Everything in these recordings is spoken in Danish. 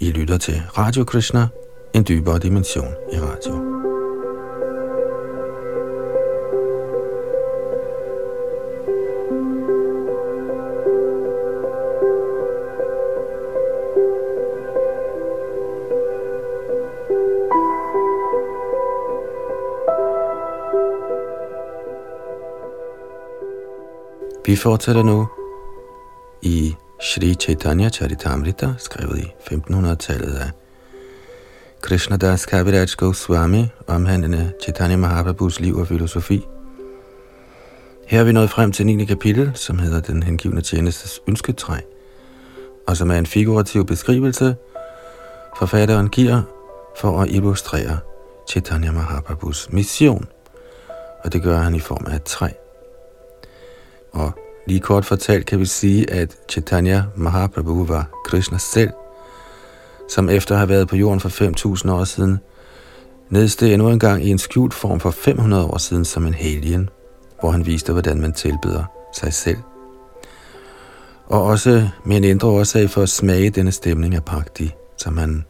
I lytter til Radio Krishna, en dybere dimension i radio. Vi fortsætter nu i Shri Chaitanya Charitamrita, skrevet i 1500-tallet af Krishnadas Kaviraj Goswami, omhandlende Chaitanya Mahaprabhus liv og filosofi. Her er vi nået frem til 9. kapitel, som hedder Den hengivne tjenestes ønsketræ, og som er en figurativ beskrivelse, forfatteren giver for at illustrere Chaitanya Mahaprabhus mission, og det gør han i form af et træ. Og Lige kort fortalt kan vi sige, at Chaitanya Mahaprabhu var Krishna selv, som efter at have været på jorden for 5.000 år siden, nedsteg endnu en gang i en skjult form for 500 år siden som en helgen, hvor han viste, hvordan man tilbeder sig selv. Og også med en indre årsag for at smage denne stemning af Bhakti, som han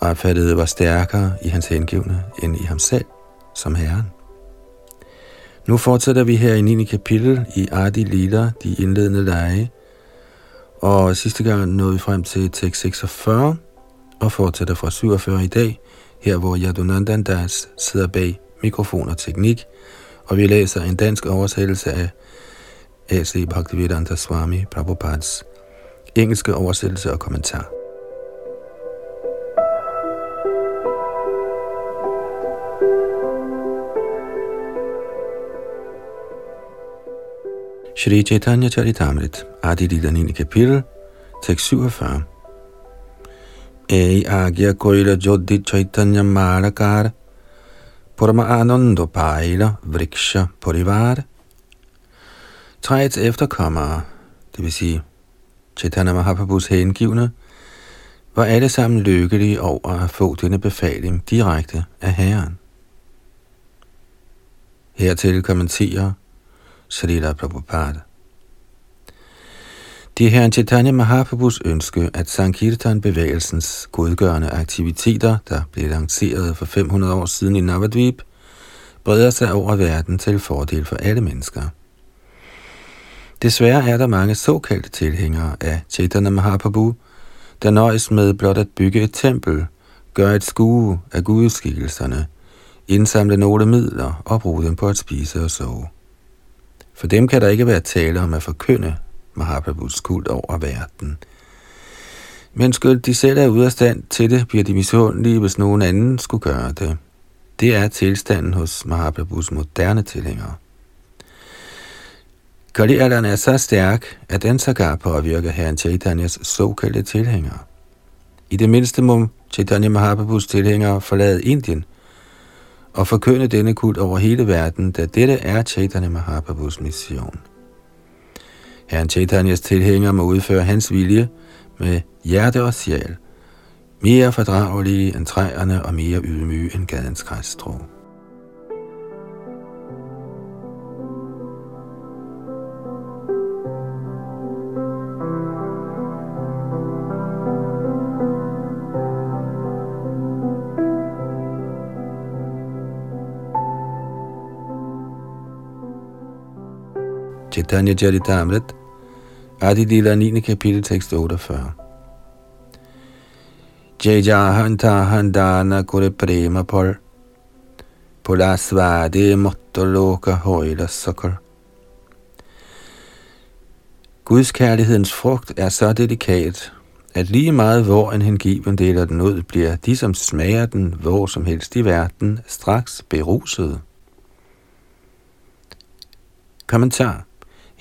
opfattede var stærkere i hans hengivne end i ham selv som herren. Nu fortsætter vi her i 9. kapitel i Adi Lila, de indledende lege. Og sidste gang nåede vi frem til tekst 46, og fortsætter fra 47 i dag, her hvor Yadunandan Das sidder bag mikrofon og teknik, og vi læser en dansk oversættelse af A.C. Bhaktivedanta Swami Prabhupads engelske oversættelse og kommentar. Shri Chaitanya Charitamrit, Adi Lila 9. kapitel, tekst 47. Ei agya koila jodhi Chaitanya Marakar, Purma Anondo Paila Vriksha Purivar. Træets efterkommere, det vil sige Chaitanya Mahaprabhus hengivne, var alle sammen lykkelige over at få denne befaling direkte af Herren. Hertil kommenterer Srila Prabhupada. Det er herren Chaitanya Mahaprabhus ønske, at Sankirtan-bevægelsens godgørende aktiviteter, der blev lanceret for 500 år siden i Navadvip, breder sig over verden til fordel for alle mennesker. Desværre er der mange såkaldte tilhængere af Chaitanya Mahaprabhu, der nøjes med blot at bygge et tempel, gøre et skue af gudskikkelserne, indsamle nogle midler og bruge dem på at spise og sove. For dem kan der ikke være tale om at forkynde Mahaprabhus kult over verden. Men skyld de selv er ude af stand til det, bliver de misundelige, hvis nogen anden skulle gøre det. Det er tilstanden hos Mahaprabhus moderne tilhængere. Kalialderen er så stærk, at den sågar påvirker herren Chaitanyas såkaldte tilhængere. I det mindste må Chaitanya Mahaprabhus tilhængere forlade Indien – og forkynde denne kult over hele verden, da dette er Chaitanya Mahaprabhus mission. Herren Chaitanyas tilhænger må udføre hans vilje med hjerte og sjæl, mere fordragelige end træerne og mere ydmyge end gadens græsstrå. Chaitanya Charitamrit, Adi Dila 9. kapitel, tekst 48. Jai tahan dana Kure Prema Pol, Polasvade Mottoloka Højla Sukker. Guds kærlighedens frugt er så delikat, at lige meget hvor en hengiven deler den ud, bliver de, som smager den hvor som helst i verden, straks beruset. Kommentar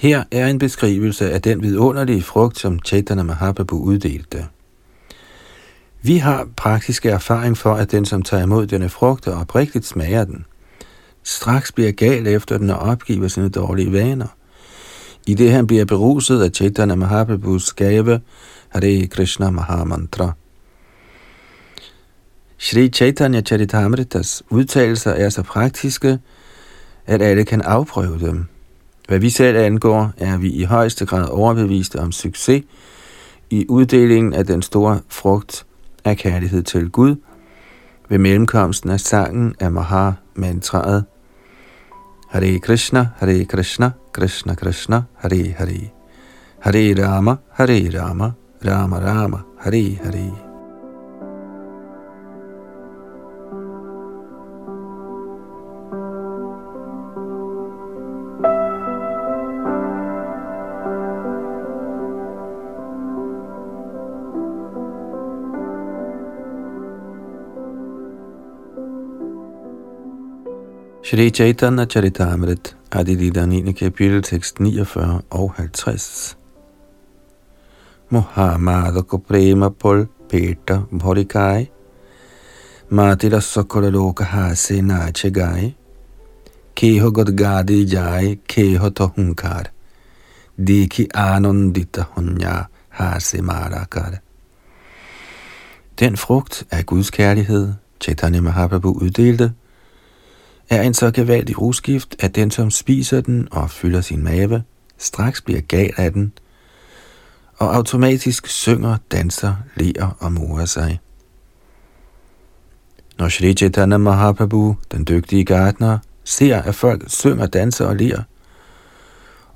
her er en beskrivelse af den vidunderlige frugt, som Chaitanya Mahaprabhu uddelte. Vi har praktisk erfaring for, at den, som tager imod denne frugt og oprigtigt smager den, straks bliver gal efter den og opgiver sine dårlige vaner. I det han bliver beruset af Chaitanya Mahaprabhus gave, Hare Krishna Mahamantra. Shri Chaitanya Charitamritas udtalelser er så praktiske, at alle kan afprøve dem. Hvad vi selv angår, er vi i højeste grad overbeviste om succes i uddelingen af den store frugt af kærlighed til Gud ved mellemkomsten af sangen af Maha-mantraet Hare Krishna, Hare Krishna, Krishna Krishna, Hare Hare. Hare Rama, Hare Rama, Rama Rama, Hare Hare. Shri Chaitanya Charitamrit, Adilita 9. kapitel, tekst 49 og 50. Muhammad ko prema pol peta bhorikai, matila sokola loka hase nache gai, keho gadi jai, keho to hunkar, diki anondita hunya hase marakar. Den frugt af Guds kærlighed, Chaitanya Mahaprabhu uddelte, er en så gevaldig rusgift, at den, som spiser den og fylder sin mave, straks bliver gal af den, og automatisk synger, danser, ler og morer sig. Når Shri Chaitanya Mahaprabhu, den dygtige gartner, ser, at folk synger, danser og ler,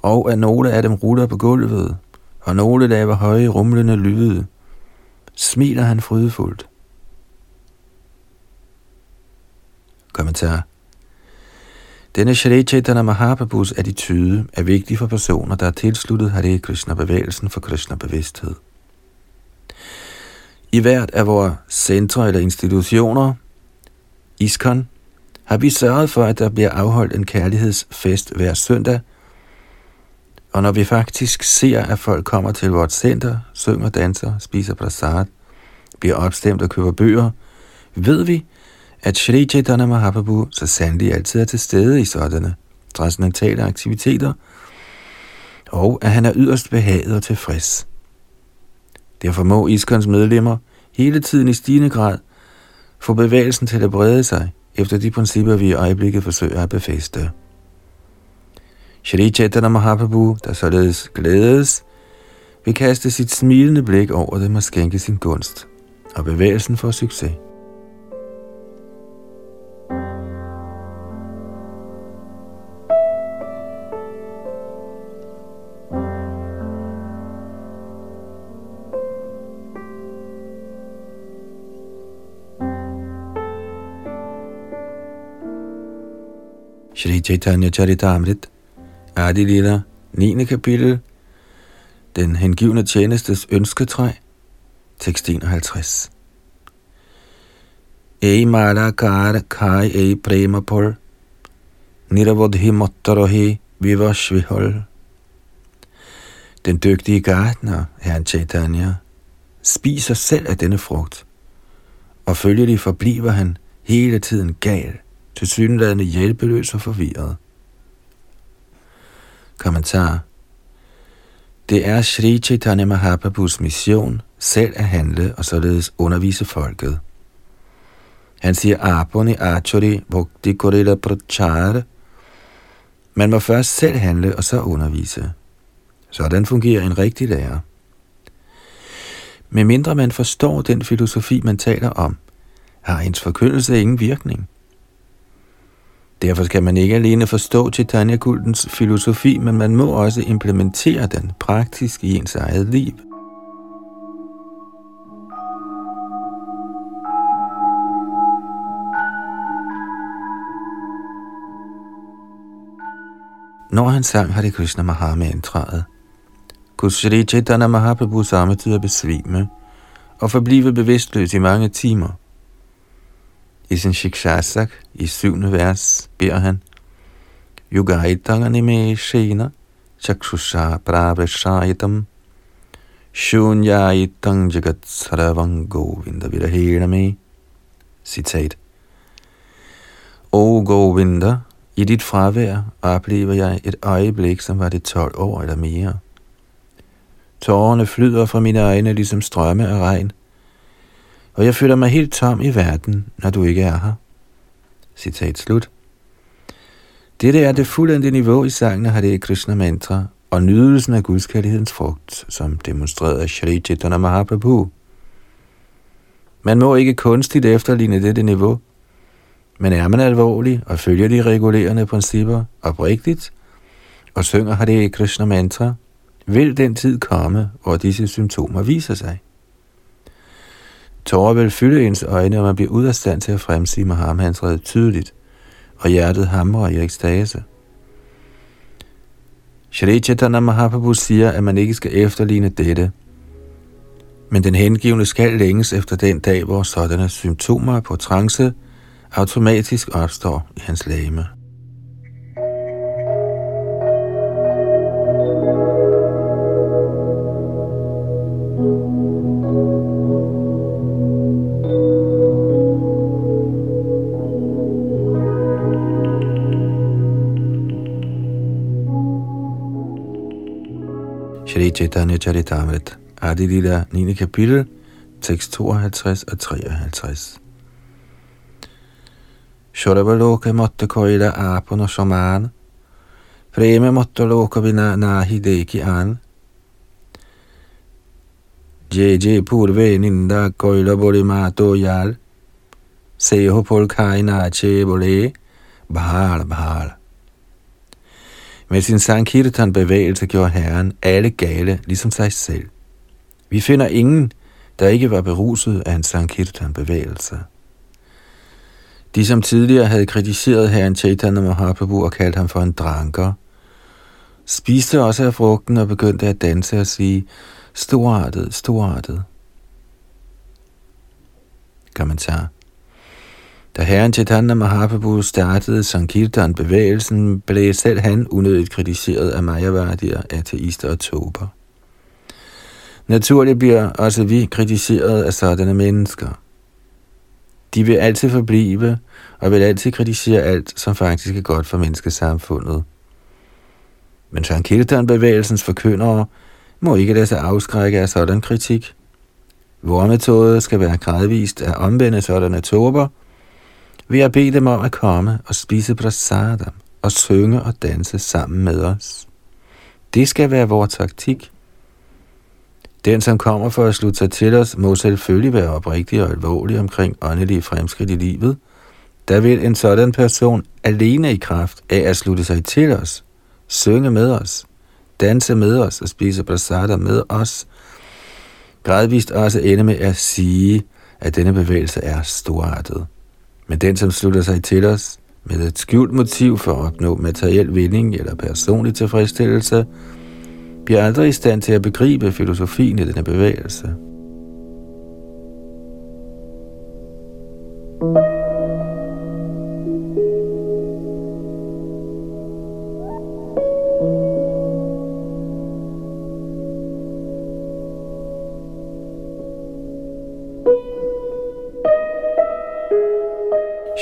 og at nogle af dem ruller på gulvet, og nogle laver høje rumlende lyde, smiler han frydefuldt. Kommentar denne Shri Chaitanya Mahaprabhus attitude er vigtig for personer, der er tilsluttet Hare Krishna-bevægelsen for Krishna-bevidsthed. I hvert af vores centre eller institutioner, ISKCON, har vi sørget for, at der bliver afholdt en kærlighedsfest hver søndag, og når vi faktisk ser, at folk kommer til vores center, synger, danser, spiser prasad, bliver opstemt og køber bøger, ved vi, at Shri Chaitanya Mahaprabhu så sandelig altid er til stede i sådanne transcendentale aktiviteter, og at han er yderst behaget og tilfreds. Derfor må Iskons medlemmer hele tiden i stigende grad få bevægelsen til at brede sig efter de principper, vi i øjeblikket forsøger at befæste. Shri Chaitanya Mahaprabhu, der således glædes, vil kaste sit smilende blik over dem og skænke sin gunst, og bevægelsen får succes. Chaitanya Charitamrit, Adi Lila, 9. kapitel, Den hengivne tjenestes ønsketræ, tekst 51. Ei mala kar kai ei prema por, niravodhi mottarohi vivashvihol. Den dygtige gartner, herren Chaitanya, spiser selv af denne frugt, og følgelig forbliver han hele tiden gal – til synlædende hjælpeløs og forvirret. Kommentar Det er Sri Chaitanya Mahaprabhus mission selv at handle og således undervise folket. Han siger Aponi Achari Bhakti Korila Prachar. Man må først selv handle og så undervise. Sådan fungerer en rigtig lærer. Med mindre man forstår den filosofi, man taler om, har ens forkyndelse ingen virkning. Derfor skal man ikke alene forstå Chaitanya-kultens filosofi, men man må også implementere den praktisk i ens eget liv. Når han sang Hare Krishna Mahamantraet, kunne Sri Chaitanya Mahaprabhu samtidig besvime og forblive bevidstløs i mange timer – i sin Shikshasak i syvende vers beder han, Yugaitang anime shena chakshusha pravashayitam Shunyayitang jagat saravang govinda virahename. Citat. O Govinda, i dit fravær oplever jeg et øjeblik, som var det 12 år eller mere. Tårerne flyder fra mine øjne ligesom strømme af regn, og jeg føler mig helt tom i verden, når du ikke er her. Citat slut. Dette er det fuldendte niveau i sangen af Hare Krishna mantra og nydelsen af gudskærlighedens frugt, som demonstreret af Shri Chaitanya Mahaprabhu. Man må ikke kunstigt efterligne dette niveau, men er man alvorlig og følger de regulerende principper oprigtigt, og synger Hare Krishna mantra, vil den tid komme, hvor disse symptomer viser sig. Tårer vil fylde ens øjne, og man bliver ud af stand til at fremsige Mahamantraet tydeligt, og hjertet hamrer i ekstase. Shri Chaitanya Mahaprabhu siger, at man ikke skal efterligne dette, men den hengivne skal længes efter den dag, hvor sådanne symptomer på trance automatisk opstår i hans læme. Shri Chaitanya Charitamrit, Adi Lila, 9. kapitel, tekst 52 og 53. Shorabaloka måtte koila apon og shaman, Preme måtte loka vina nahi deki an, JJ purve ninda koila boli mato yal, Seho polkai nache bole, Bhal Bhal. Med sin Sankirtan bevægelse gjorde Herren alle gale, ligesom sig selv. Vi finder ingen, der ikke var beruset af en Sankirtan bevægelse. De, som tidligere havde kritiseret herren Chaitanya Mahaprabhu og kaldt ham for en dranker, spiste også af frugten og begyndte at danse og sige, storartet, storartet. Kommentar. Da herren Chaitanya Mahaprabhu startede Sankirtan-bevægelsen, blev selv han unødigt kritiseret af Majavardier, ateister og tober. Naturligt bliver også vi kritiseret af sådanne mennesker. De vil altid forblive og vil altid kritisere alt, som faktisk er godt for menneskesamfundet. Men Sankirtan-bevægelsens forkyndere må ikke lade sig afskrække af sådan kritik. Vores metode skal være gradvist at omvende sådanne tober, ved at bede dem om at komme og spise prasadam og synge og danse sammen med os. Det skal være vores taktik. Den, som kommer for at slutte sig til os, må selvfølgelig være oprigtig og alvorlig omkring åndelige fremskridt i livet. Der vil en sådan person alene i kraft af at slutte sig til os, synge med os, danse med os og spise prasada med os, gradvist også ende med at sige, at denne bevægelse er storartet. Men den, som slutter sig til os med et skjult motiv for at opnå materiel vinding eller personlig tilfredsstillelse, bliver aldrig i stand til at begribe filosofien i denne bevægelse.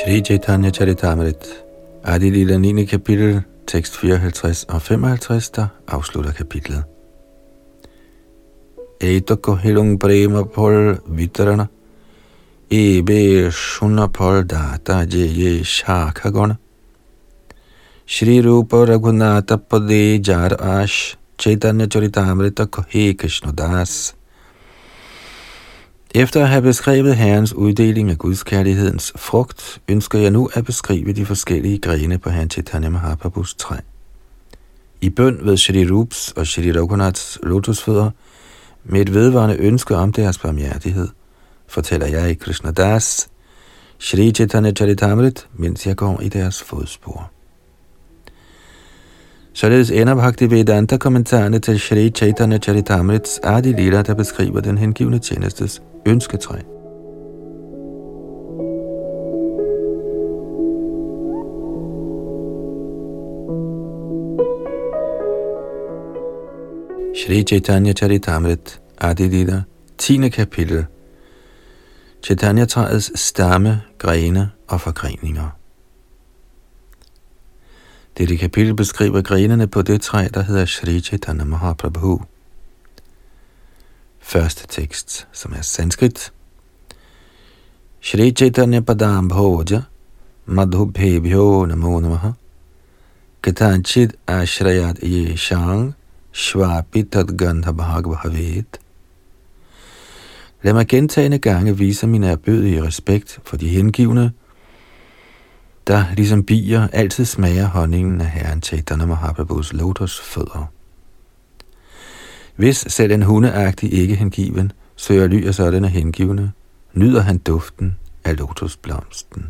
Shri Chaitanya Charitamrit, Adi Lila 9. kapitel, tekst 54 og 55, der afslutter kapitlet. Eitoko hilung prema pol vitarana, ebe shuna pol data je ye shakagona. Shri Rupa Raghunatha Pade Jar Ash Chaitanya Charitamrita Kohe Krishna Das efter at have beskrevet Herrens uddeling af Guds kærlighedens frugt, ønsker jeg nu at beskrive de forskellige grene på Herren Chaitanya Mahaprabhus træ. I bøn ved Shri Rups og Shri Raghunaths lotusfødder, med et vedvarende ønske om deres barmhjertighed, fortæller jeg i Krishna Das, Shri Chaitanya Charitamrit, mens jeg går i deres fodspor. Således ender Bhaktivedanta kommentarerne til Shri Chaitanya Charitamrits Adi Lila, der beskriver den hengivne tjenestes ønsketræ. Shri Chaitanya Charitamrit Adilita 10. kapitel Chaitanya-træets stamme, grene og forgreninger. Dette kapitel beskriver grenene på det træ, der hedder Shri Chaitanya Mahaprabhu. Første tekst, som er sanskrit. Shri Chaitanya Padam Bhoja Madhubhebhyo Namo Namaha Katanchid Ashrayat Yeshang Shvapitat Gandha Bhagavat Lad mig gentagende gange vise min erbødige respekt for de hengivne, der ligesom bier altid smager honningen af Herren Chaitanya Mahaprabhus lotusfødder. Hvis selv en hundeagtig ikke hengiven søger ly af sådanne hengivne, nyder han duften af lotusblomsten.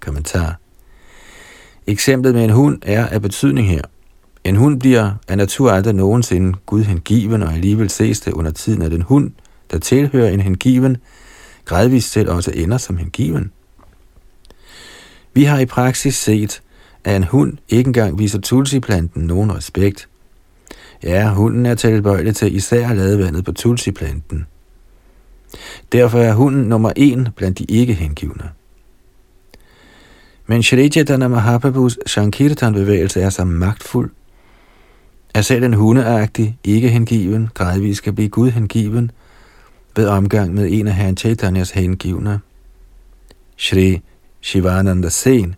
Kommentar Eksemplet med en hund er af betydning her. En hund bliver af natur aldrig nogensinde Gud hengiven, og alligevel ses det under tiden, at den hund, der tilhører en hengiven, gradvist selv også ender som hengiven. Vi har i praksis set, at en hund ikke engang viser tulsiplanten nogen respekt. Ja, hunden er tilbøjelig til især at lade vandet på tulsiplanten. Derfor er hunden nummer en blandt de ikke hengivne. Men Shri Chaitanya Mahaprabhus Shankirtan-bevægelse er så magtfuld, at selv en hundeagtig, ikke hengiven, gradvist skal blive Gud hengiven ved omgang med en af herren Chaitanyas hengivne. Shri Shivananda Sen,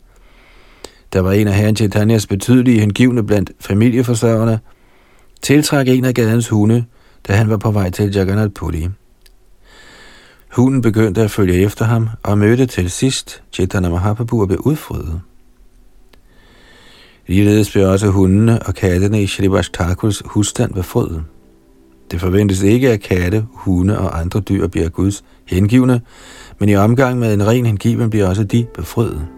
der var en af herren Chaitanyas betydelige hengivne blandt familieforsørgerne, tiltrak en af gadens hunde, da han var på vej til Jagannath Puri. Hunden begyndte at følge efter ham og mødte til sidst Chaitanya Mahaprabhu og blev udfrødet. Ligeledes blev også hundene og kattene i Shrivas Thakurs husstand befrødet. Det forventes ikke, at katte, hunde og andre dyr bliver Guds hengivne, men i omgang med en ren hengiven bliver også de befriet.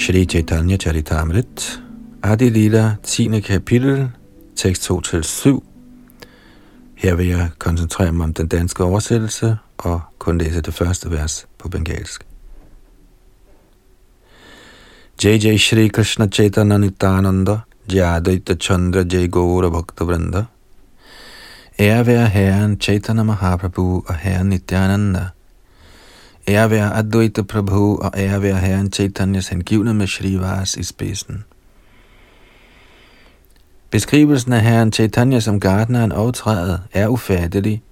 Shri Chaitanya Charitamrit, Adi Lila, 10. kapitel, tekst 2-7. Her vil jeg koncentrere mig om den danske oversættelse og kun læse det første vers på bengalsk. Jai Jai Shri Krishna Chaitanya Nityananda, Jadaita Chandra Jai Gaura Bhakta Vrinda. Ære være Herren Chaitanya Mahaprabhu og Herren Nityananda – Ære være Advaita Prabhu og ære være Herren Chaitanyas hengivne med Shrivas i spidsen. Beskrivelsen af Herren Chaitanya som gardneren og træet er ufattelig.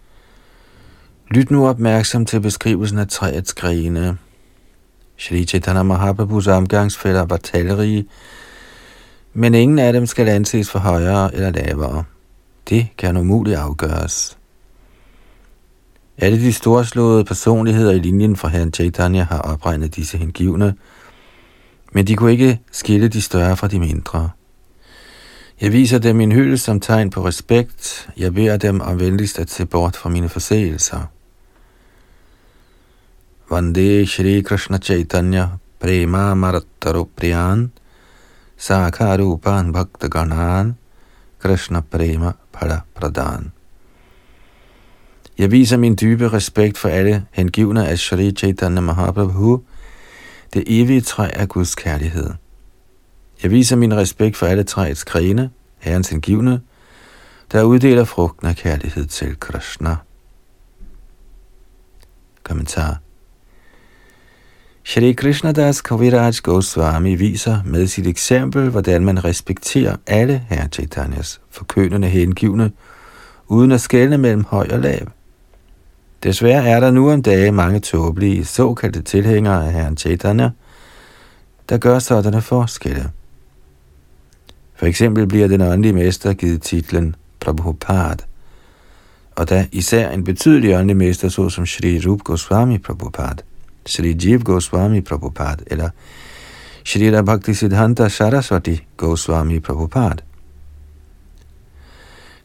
Lyt nu opmærksom til beskrivelsen af træets grene. Shri Chaitanya Mahaprabhus omgangsfælder var talrige, men ingen af dem skal anses for højere eller lavere. Det kan umuligt afgøres. Alle de storslåede personligheder i linjen fra herren Chaitanya har opregnet disse hengivne, men de kunne ikke skille de større fra de mindre. Jeg viser dem min hyldest som tegn på respekt. Jeg beder dem om venligst at se bort fra mine forseelser. Vande Shri Krishna Chaitanya Prema Marattaru Priyan Sakharupan Bhakta Ganan Krishna Prema Pada Pradhan jeg viser min dybe respekt for alle hengivne af Shri Chaitanya Mahaprabhu, det evige træ af Guds kærlighed. Jeg viser min respekt for alle træets grene, herrens hengivne, der uddeler frugten af kærlighed til Krishna. Kommentar Shri Krishna Das Kaviraj Goswami viser med sit eksempel, hvordan man respekterer alle herre Chaitanyas forkønnende hengivne, uden at skelne mellem høj og lav. Desværre er der nu om dage mange tåbelige såkaldte tilhængere af herren Chaitanya, der gør sådanne forskelle. For eksempel bliver den åndelige mester givet titlen Prabhupada, og da især en betydelig åndelig mester, såsom Sri Rup Goswami Prabhupada, Sri Jiv Goswami Prabhupada eller Sri Bhakti Siddhanta Saraswati Goswami Prabhupada,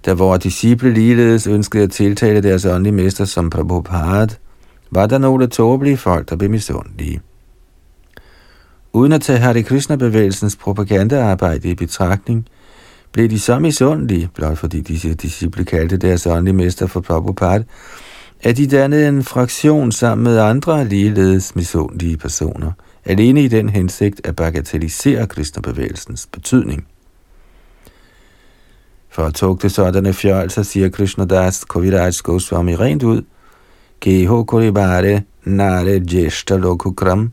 da vores disciple ligeledes ønskede at tiltale deres åndelige mester som Prabhupada, var der nogle tåbelige folk, der blev misundelige. Uden at tage Hare Krishna-bevægelsens propagandaarbejde i betragtning, blev de så misundelige, blot fordi disse disciple kaldte deres åndelige mester for Prabhupada, at de dannede en fraktion sammen med andre ligeledes misundelige personer, alene i den hensigt at bagatellisere Krishna-bevægelsens betydning. For at tugte sådanne fjolser, siger Krishna Das Koviraj Goswami rent ud, Geho Kolibare Nare Jeshta Lokukram.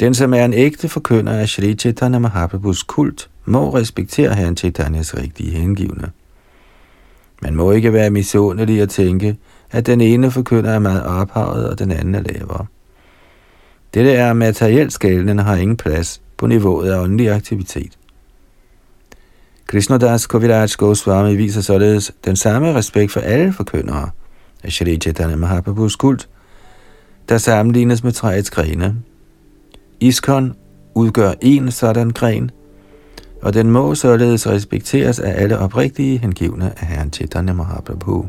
Den, som er en ægte forkynder af Sri Chaitanya Mahaprabhus kult, må respektere herren Chaitanyas rigtige hengivne. Man må ikke være misundelig og tænke, at den ene forkynder er meget ophavet, og den anden er lavere. Dette er materielt skælden har ingen plads på niveauet af åndelig aktivitet. Krishnadas Koviraj Goswami viser således den samme respekt for alle forkyndere af Shri Chaitanya Mahaprabhus kult, der sammenlignes med træets grene. Iskon udgør en sådan gren, og den må således respekteres af alle oprigtige hengivne af Herren Chaitanya Mahaprabhu.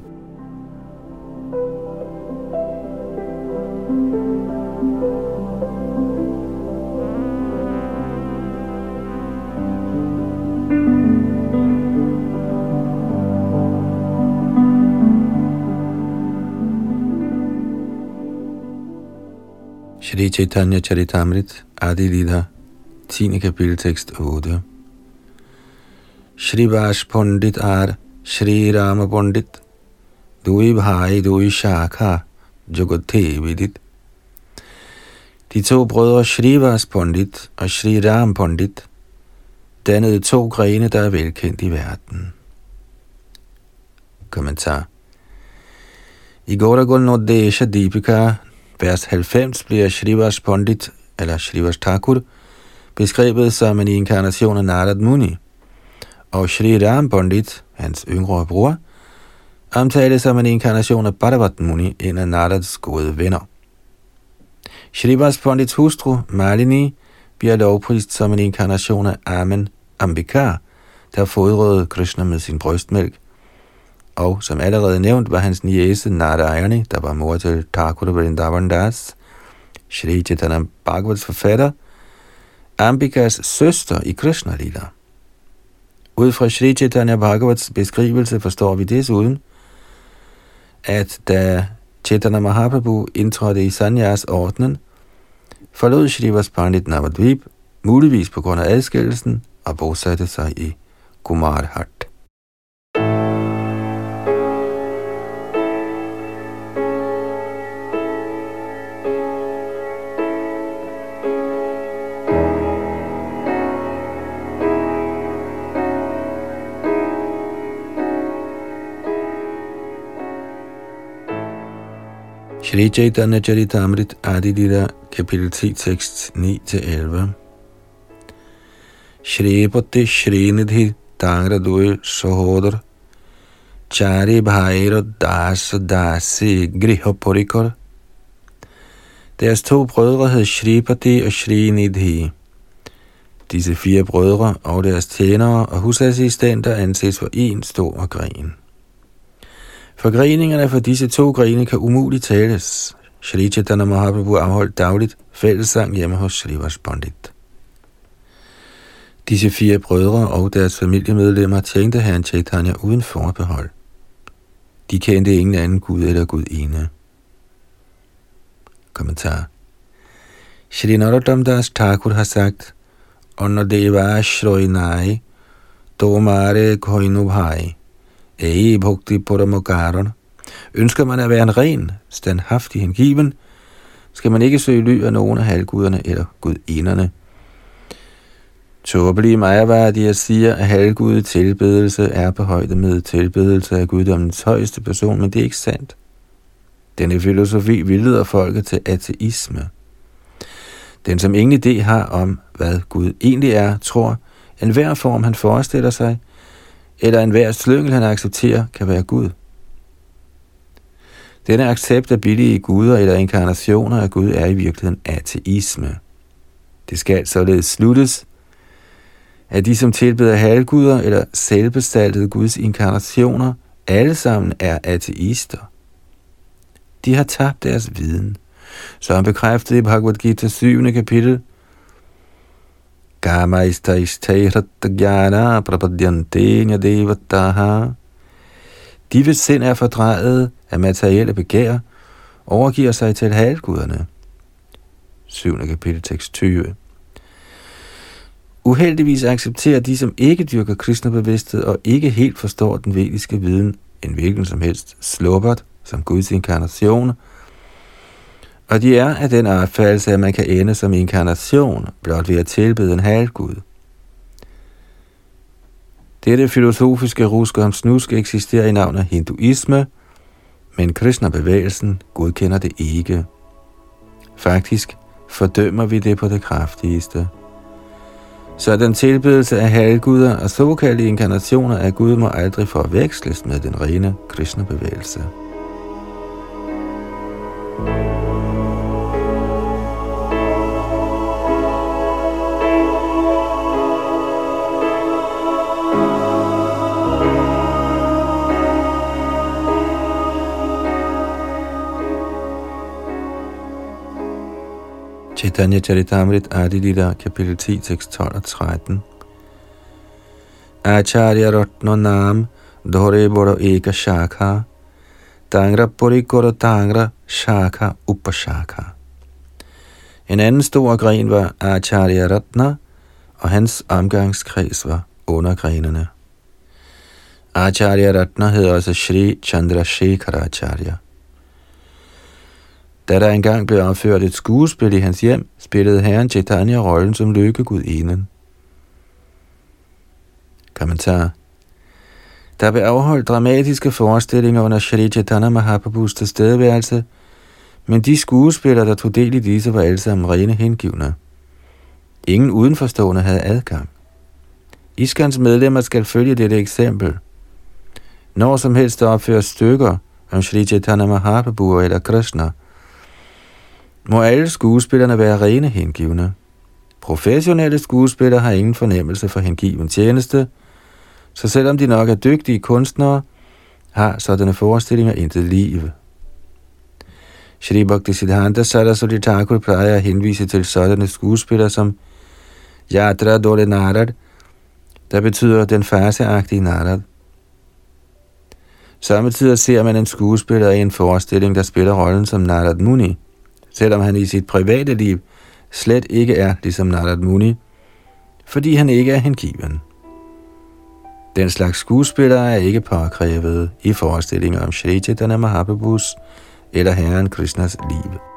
Shri Chaitanya Charitamrit Adi Lila 10. kapitel tekst 8 Shri Vash Pandit er Shri Rama Pandit Dui Bhai Dui Shakha Jagate Vidit De to brødre Shrivas Pandit og Shri Ram Pandit dannede to grene, der er velkendt i verden. Kommentar I Gauragun Nordesha Deepika vers 90 bliver Shrivas Pandit, eller Shrivas Thakur, beskrevet som en inkarnation af Narad Muni, og Shri Ram Pandit, hans yngre bror, omtales som en inkarnation af Bhadavat Muni, en af Narads gode venner. Shrivas Pandits hustru, Malini, bliver lovprist som en inkarnation af Amen Ambika, der fodrede Krishna med sin brystmælk, og som allerede nævnt var hans niece Narayani, der var mor til Thakur Vrindavan Das, Shri Chaitanya Bhagavats forfatter, Ambikas søster i Krishna Lila. Ud fra Shri Chaitanya Bhagavats beskrivelse forstår vi desuden, at da Chaitanya Mahaprabhu indtrådte i Sanyas ordnen, forlod Shrivas Pandit Navadvip, muligvis på grund af adskillelsen, og bosatte sig i Kumarhat. Shri Chaitanya Charitamrit Adi Lila, kapitel 10, tekst 9-11. Shri Pati Shri Nidhi Tangra Dui Sahodar Chari Bhaira Das Dasi Griha Porikor Deres to brødre hed Shripati og Shri Nidhi. Disse fire brødre og deres tjenere og husassistenter anses for en stor gren. Forgreningerne for disse to grene kan umuligt tales. Shri Chaitanya Mahaprabhu afholdt dagligt fællessang hjemme hos Shri Pandit. Disse fire brødre og deres familiemedlemmer tjente herren Chaitanya uden forbehold. De kendte ingen anden Gud eller Gud ene. Kommentar Shri Narottam Das Thakur har sagt, Under deva shroinai, domare Koinubhai. Ei bhakti paramokaran. Ønsker man at være en ren, standhaftig hengiven, skal man ikke søge ly af nogen af halvguderne eller gudinderne. Tåbelige Majavadier siger, at halvgud tilbedelse er på højde med tilbedelse af guddommens højeste person, men det er ikke sandt. Denne filosofi vildleder folket til ateisme. Den, som ingen idé har om, hvad Gud egentlig er, tror, at enhver form han forestiller sig, eller enhver slyngel, han accepterer, kan være Gud. Denne accept af billige guder eller inkarnationer af Gud er i virkeligheden ateisme. Det skal således sluttes, at de, som tilbeder halvguder eller selvbestaltede Guds inkarnationer, alle sammen er ateister. De har tabt deres viden. Så han bekræftede i Bhagavad Gita 7. kapitel, Kamaistaistairattagana prapadyante nyadevataha. De ved sind er fordrejet af materielle begær, overgiver sig til halvguderne. 7. kapitel tekst 20. Uheldigvis accepterer de, som ikke dyrker kristnebevidsthed og ikke helt forstår den vediske viden, en hvilken som helst slubbert som Guds inkarnation, og de er af den opfattelse, at man kan ende som inkarnation blot ved at tilbede en halvgud. Dette filosofiske rusk om snusk eksisterer i navnet hinduisme, men Krishna-bevægelsen godkender det ikke. Faktisk fordømmer vi det på det kraftigste. Så den tilbedelse af halvguder og såkaldte inkarnationer af Gud må aldrig forveksles med den rene Krishna-bevægelse. Chaitanya Charitamrit Adi Lila, kapitel 10, tekst 12 og 13. Acharya Ratno Nam Dhore Boro Eka Shakha Tangra Purikoro Tangra Shakha Upashakha En anden stor gren var Acharya Ratna, og hans omgangskreds var undergrenene. Acharya Ratna hed også altså Shri Chandrasekhara Acharya. Da der engang blev opført et skuespil i hans hjem, spillede herren Chaitanya rollen som lykkegudinden. Kommentar Der blev afholdt dramatiske forestillinger under Shri Chaitanya Mahaprabhus tilstedeværelse, men de skuespillere, der tog del i disse, var alle sammen rene hengivne. Ingen udenforstående havde adgang. Iskans medlemmer skal følge dette eksempel. Når som helst der opføres stykker om Shri Chaitanya Mahaprabhu eller Krishna – må alle skuespillerne være rene hengivne. Professionelle skuespillere har ingen fornemmelse for hengiven tjeneste, så selvom de nok er dygtige kunstnere, har sådanne forestillinger intet liv. Shri Bhakti Siddhanta Saraswati Thakur plejer at henvise til sådanne skuespillere som Yatra Dole Narad, der betyder den farseagtige Narad. Samtidig ser man en skuespiller i en forestilling, der spiller rollen som Narad Muni – selvom han i sit private liv slet ikke er ligesom Narad Muni, fordi han ikke er hengiven. Den slags skuespillere er ikke påkrævet i forestillinger om Shri Chaitanya Mahaprabhus eller Herren Krishnas liv.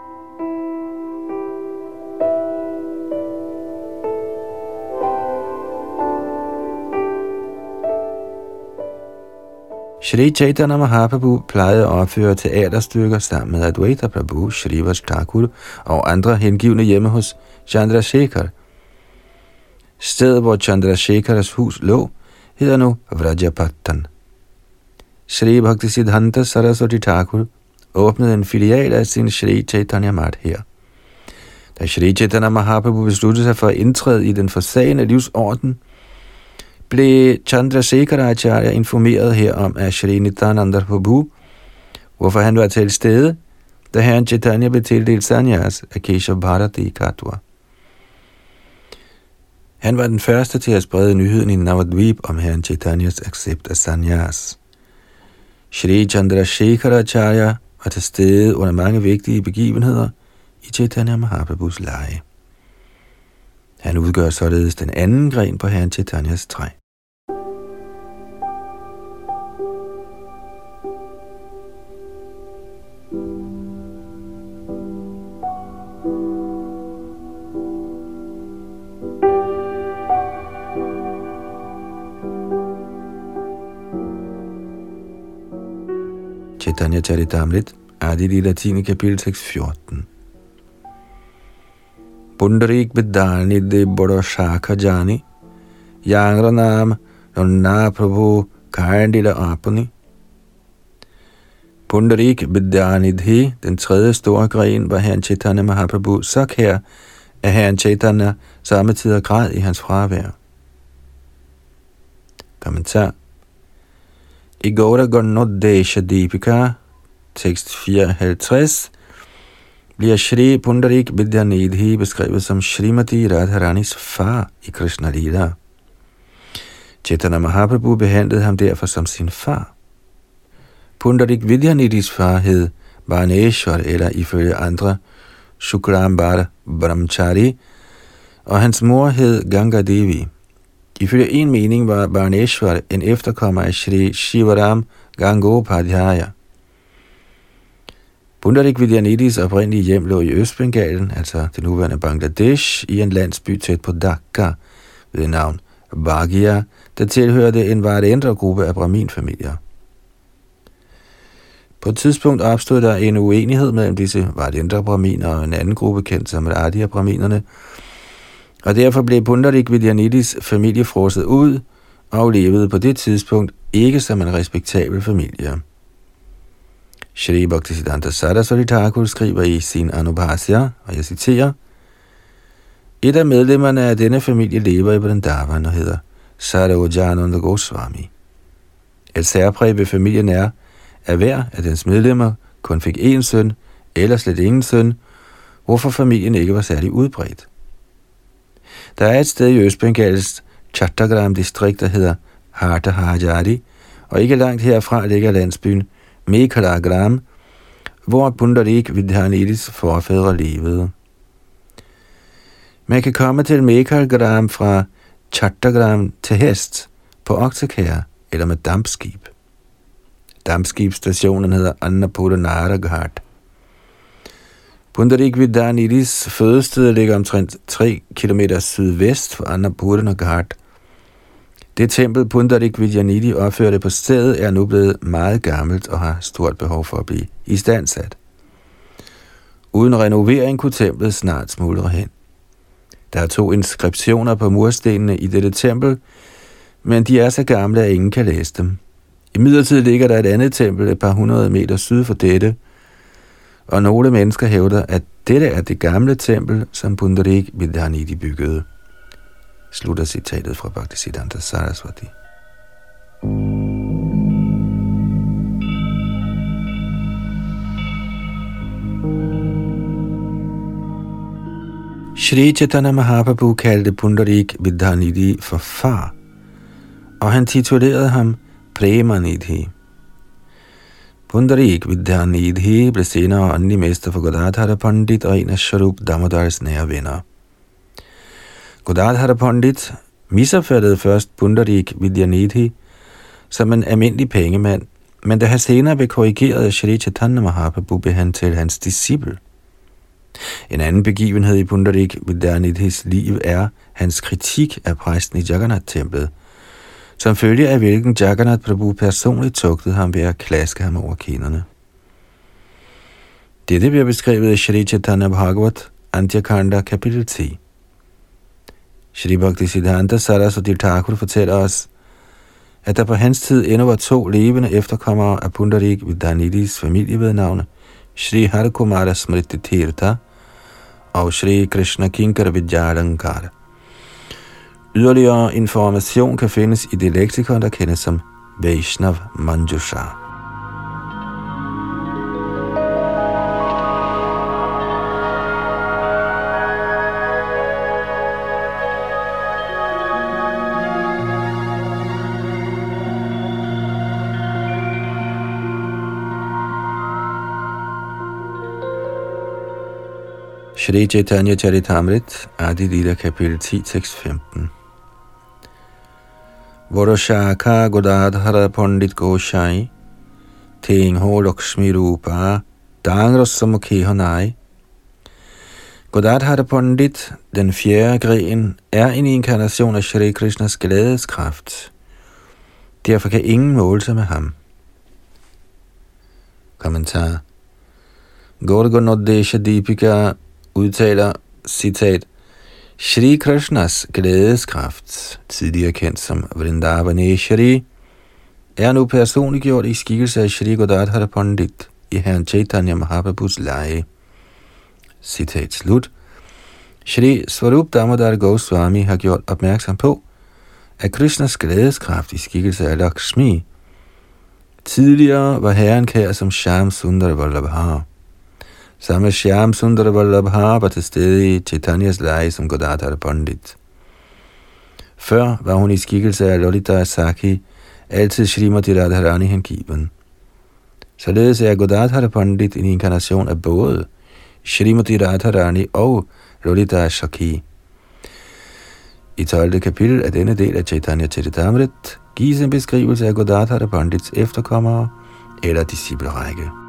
Shri Chaitanya Mahaprabhu plejede at opføre teaterstykker sammen med Advaita Prabhu, Shrivas Thakur og andre hengivne hjemme hos Chandrasekhar. Stedet, hvor Chandrasekharas hus lå, hedder nu Vrajapattan. Shri Bhakti Siddhanta Saraswati Thakur åbnede en filial af sin Shri Chaitanya Mat her. Da Shri Chaitanya Mahaprabhu besluttede sig for at indtræde i den forsagende livsorden, blev Chandrasekharacharya informeret herom af Shri Nityananda Prabhu, hvorfor han var til stede, da herren Chaitanya blev tildelt sanyas af Keshav Bharati Katwa. Han var den første til at sprede nyheden i Navadvip om herren Chaitanyas accept af sanyas. Shri Chandrasekharacharya var til stede under mange vigtige begivenheder i Chaitanya Mahaprabhus leje. Han udgør således den anden gren på herren Chaitanyas træ. Chaitanya Charitamrit, Adi Lila 10. kapitel tekst 14. Pundarik Vidani de Bada Jani, Yangranam Nonna Prabhu Kaindila Apani. Pundarik Vidyanidhi, den tredje store gren, var herren Chaitanya Mahaprabhu så kær, at herren Chaitanya samme tid og i hans fravær. Kommentar i Gaura Desha Deepika, tekst 54, bliver Shri Pundarik Vidyanidhi beskrevet som Srimati Radharanis far i Krishna Lila. Chaitanya Mahaprabhu behandlede ham derfor som sin far. Pundarik Vidyanidhis far hed Varneshwar, eller ifølge andre Shukrambar Brahmachari, og hans mor hed Ganga Devi. Ifølge en mening var Barneshwar en efterkommer af Shri Shivaram Gangopadhyaya. Pundarik Vidyanidis oprindelige hjem lå i Østbengalen, altså det nuværende Bangladesh, i en landsby tæt på Dhaka ved navn Bagia, der tilhørte en variantere gruppe af Brahmin-familier. På et tidspunkt opstod der en uenighed mellem disse variantere Brahminer og en anden gruppe kendt som Radia-braminerne, og derfor blev Pundarik Vidyanidis familie frosset ud og levede på det tidspunkt ikke som en respektabel familie. Shri Bhaktisiddhanta Saraswati Thakur skriver i sin Anubhasya, og jeg citerer, Et af medlemmerne af denne familie lever i Vrindavan og hedder Saravajananda Goswami. Et særpræg ved familien er, at hver af dens medlemmer kun fik én søn, eller slet ingen søn, hvorfor familien ikke var særlig udbredt. Der er et sted i Østbengals Chattagram distrikt, der hedder Hartahajari, og ikke langt herfra ligger landsbyen Mekalagram, hvor Pundarik Vidhanidis forfædre levede. Man kan komme til Mekalagram fra Chattagram til hest, på oksekær eller med dampskib. Dampskibstationen hedder Annapurna Ghat. Pundarik Vidhanidis fødested ligger omtrent 3 km sydvest for Annapurna Ghat. Det tempel Pundarik Vidyanidhi opførte på stedet er nu blevet meget gammelt og har stort behov for at blive istandsat. Uden renovering kunne templet snart smuldre hen. Der er to inskriptioner på murstenene i dette tempel, men de er så gamle, at ingen kan læse dem. I midlertid ligger der et andet tempel et par hundrede meter syd for dette, og nogle mennesker hævder, at dette er det gamle tempel, som Pundarik Vidhanidhi byggede. Slutter citatet fra Bhaktisiddhanta Saraswati. Shri Chaitanya Mahaprabhu kaldte Pundarik Vidhanidhi for far, og han titulerede ham Premanidhi. Pundarik Vidyanidhi blev senere åndelig mester for Godadhara Pandit og en af Sharup Damodars nære venner. Godadhara Pandit misopfattede først Pundarik Vidyanidhi som en almindelig pengemand, men da han senere blev korrigeret af Shri Chaitanya Mahaprabhu, blev han til hans disciple. En anden begivenhed i Pundarik Vidyanidhis liv er hans kritik af præsten i Jagannath-templet – som følge af hvilken Jagannath Prabhu personligt tugtede ham ved at klaske ham over kinderne. Dette bliver beskrevet i Shri Chaitanya Bhagavat, Antyakanda, kapitel 10. Shri Bhakti Siddhanta Saraswati Thakur fortæller os, at der på hans tid endnu var to levende efterkommere af Pundarik Vidhanidis familie ved navne Shri Harikumara Smriti Tirtha og Shri Krishna Kinkar Vidyalankara. Yderligere information kan findes i det leksikon, der kendes som Vaishnav Manjusha. Shri Chaitanya Charitamrit, Adi Lila kapitel 10, tekst 15. Voroshaka Godadhara Pandit Goshai, Ting Ho Lakshmi Rupa, Dangrasamukhi Hanai. Godadhara Pandit, den fjerde gren, er en inkarnation af Shri Krishnas glædeskraft. Derfor kan ingen måle sig med ham. Kommentar Gorgonodesha Deepika udtaler, citat, Shri Krishnas glædeskraft, tidligere kendt som Vrindavaneshari, er nu personliggjort i skikkelse af Shri Godadhara Pandit i Herren Chaitanya Mahaprabhus leje. Citat slut. Shri Swarup Damodar Goswami har gjort opmærksom på, at Krishnas glædeskraft i skikkelse af Lakshmi tidligere var herren kær som Sham Sundar Vallabhar. Samme Shyam Sundar Vallabha var til stede i Chaitanyas leje som Godadhar Pandit. Før var hun i skikkelse af Lolita Asaki, altid Srimati Radharani hengiven. Således er Godadhar Pandit en inkarnation af både Srimati Radharani og Lolita Asaki. I 12. kapitel af denne del af Chaitanya Charitamrit gives en beskrivelse af Godadhara Pandits efterkommere eller disciplerække.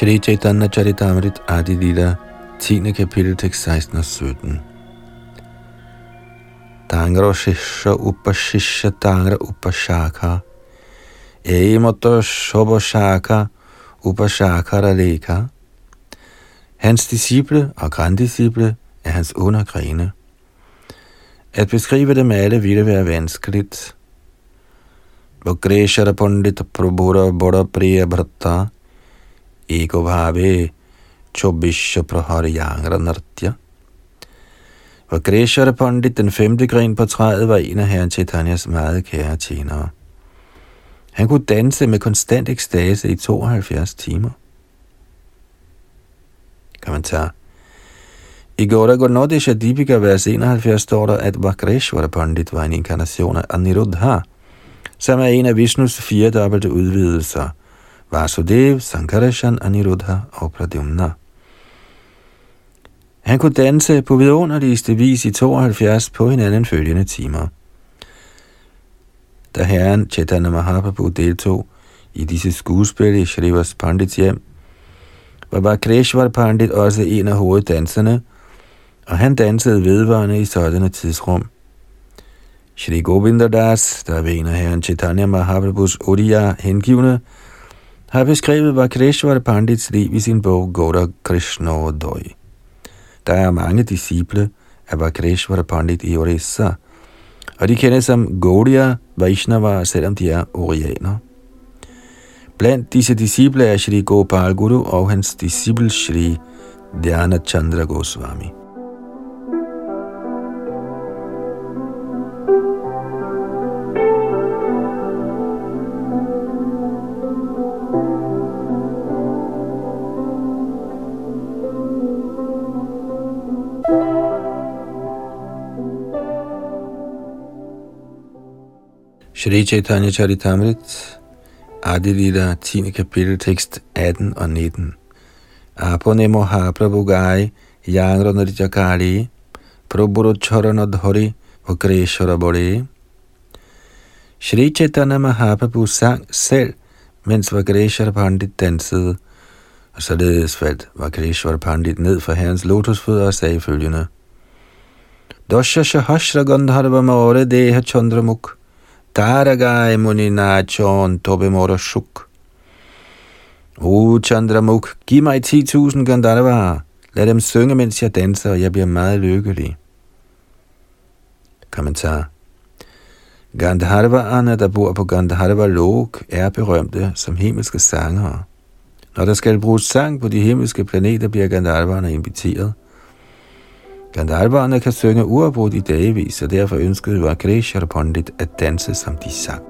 Shri Chaitanya Charitamrit Adi Lila, 10. kapitel, tekst 16 og 17. Tangra Shisha Upashisha Tangra Upashaka Eimoto Shobashaka Upashakara Raleka Hans disciple og granddisciple er hans undergrene. At beskrive dem alle ville være vanskeligt. Vakreshara Pandit Prabhura Bora Priya Bhatta Ego Bhave Chobisha Prahari Yangra Nartya Vakreshara Pandit, den femte gren på træet, var en af herren Chaitanyas meget kære tjenere. Han kunne danse med konstant ekstase i 72 timer. Kommentar. I Gora Gornodisha Deepika vers 71, står der, at Vakreshwara Pandit var en inkarnation af Aniruddha, som er en af Vishnus fire dobbelte udvidelser, Vasudev, Sankarshan, Aniruddha og Pradyumna. Han kunne danse på vidunderligste vis i 72 på hinanden følgende timer. Da herren Chaitanya Mahaprabhu deltog i disse skuespil i Shrivas Pandits hjem, var Vakreshwar Pandit også en af hoveddanserne, og han dansede vedvarende i sådanne tidsrum. Shri Das, der er en af herren Chaitanya Mahaprabhus Odia hengivne, har beskrevet Vakreshwar Pandits liv i sin bog Goda Krishna Doi. Der er mange disciple af Vakreshwar Pandit i Orissa, og de kendes som Gaudiya Vaishnava, selvom de er orianer. Blandt disse disciple er Shri Gopal Guru og hans disciple Shri Dhyana Chandra Goswami. Shri Chaitanya Charitamrit, Adilila 10. kapitel, tekst 18 og 19. Apone Mahaprabhu gai, yangra Narijakali, prabhuru charana dhari, vakreshwara bore. Shri Chaitanya Mahaprabhu sang selv, mens Vakreshwar Pandit dansede, og således faldt Vakreshwar Pandit ned for herrens lotusfødder og sagde følgende. Dosha Shahashra Gandharva Maure Deha Chandramukh Taragai Muninachon Tobemora Shuk. O Chandramuk, giv mig 10.000 Gandharvaer. Lad dem synge, mens jeg danser, og jeg bliver meget lykkelig. Kommentar. Gandharvaerne, der bor på Gandharva Lok, er berømte som himmelske sangere. Når der skal bruges sang på de himmelske planeter, bliver Gandharvaerne inviteret. Gandharverne kan synge uafbrudt i dagevis, og derfor ønskede Vakreshwar Pandit at danse som de sang.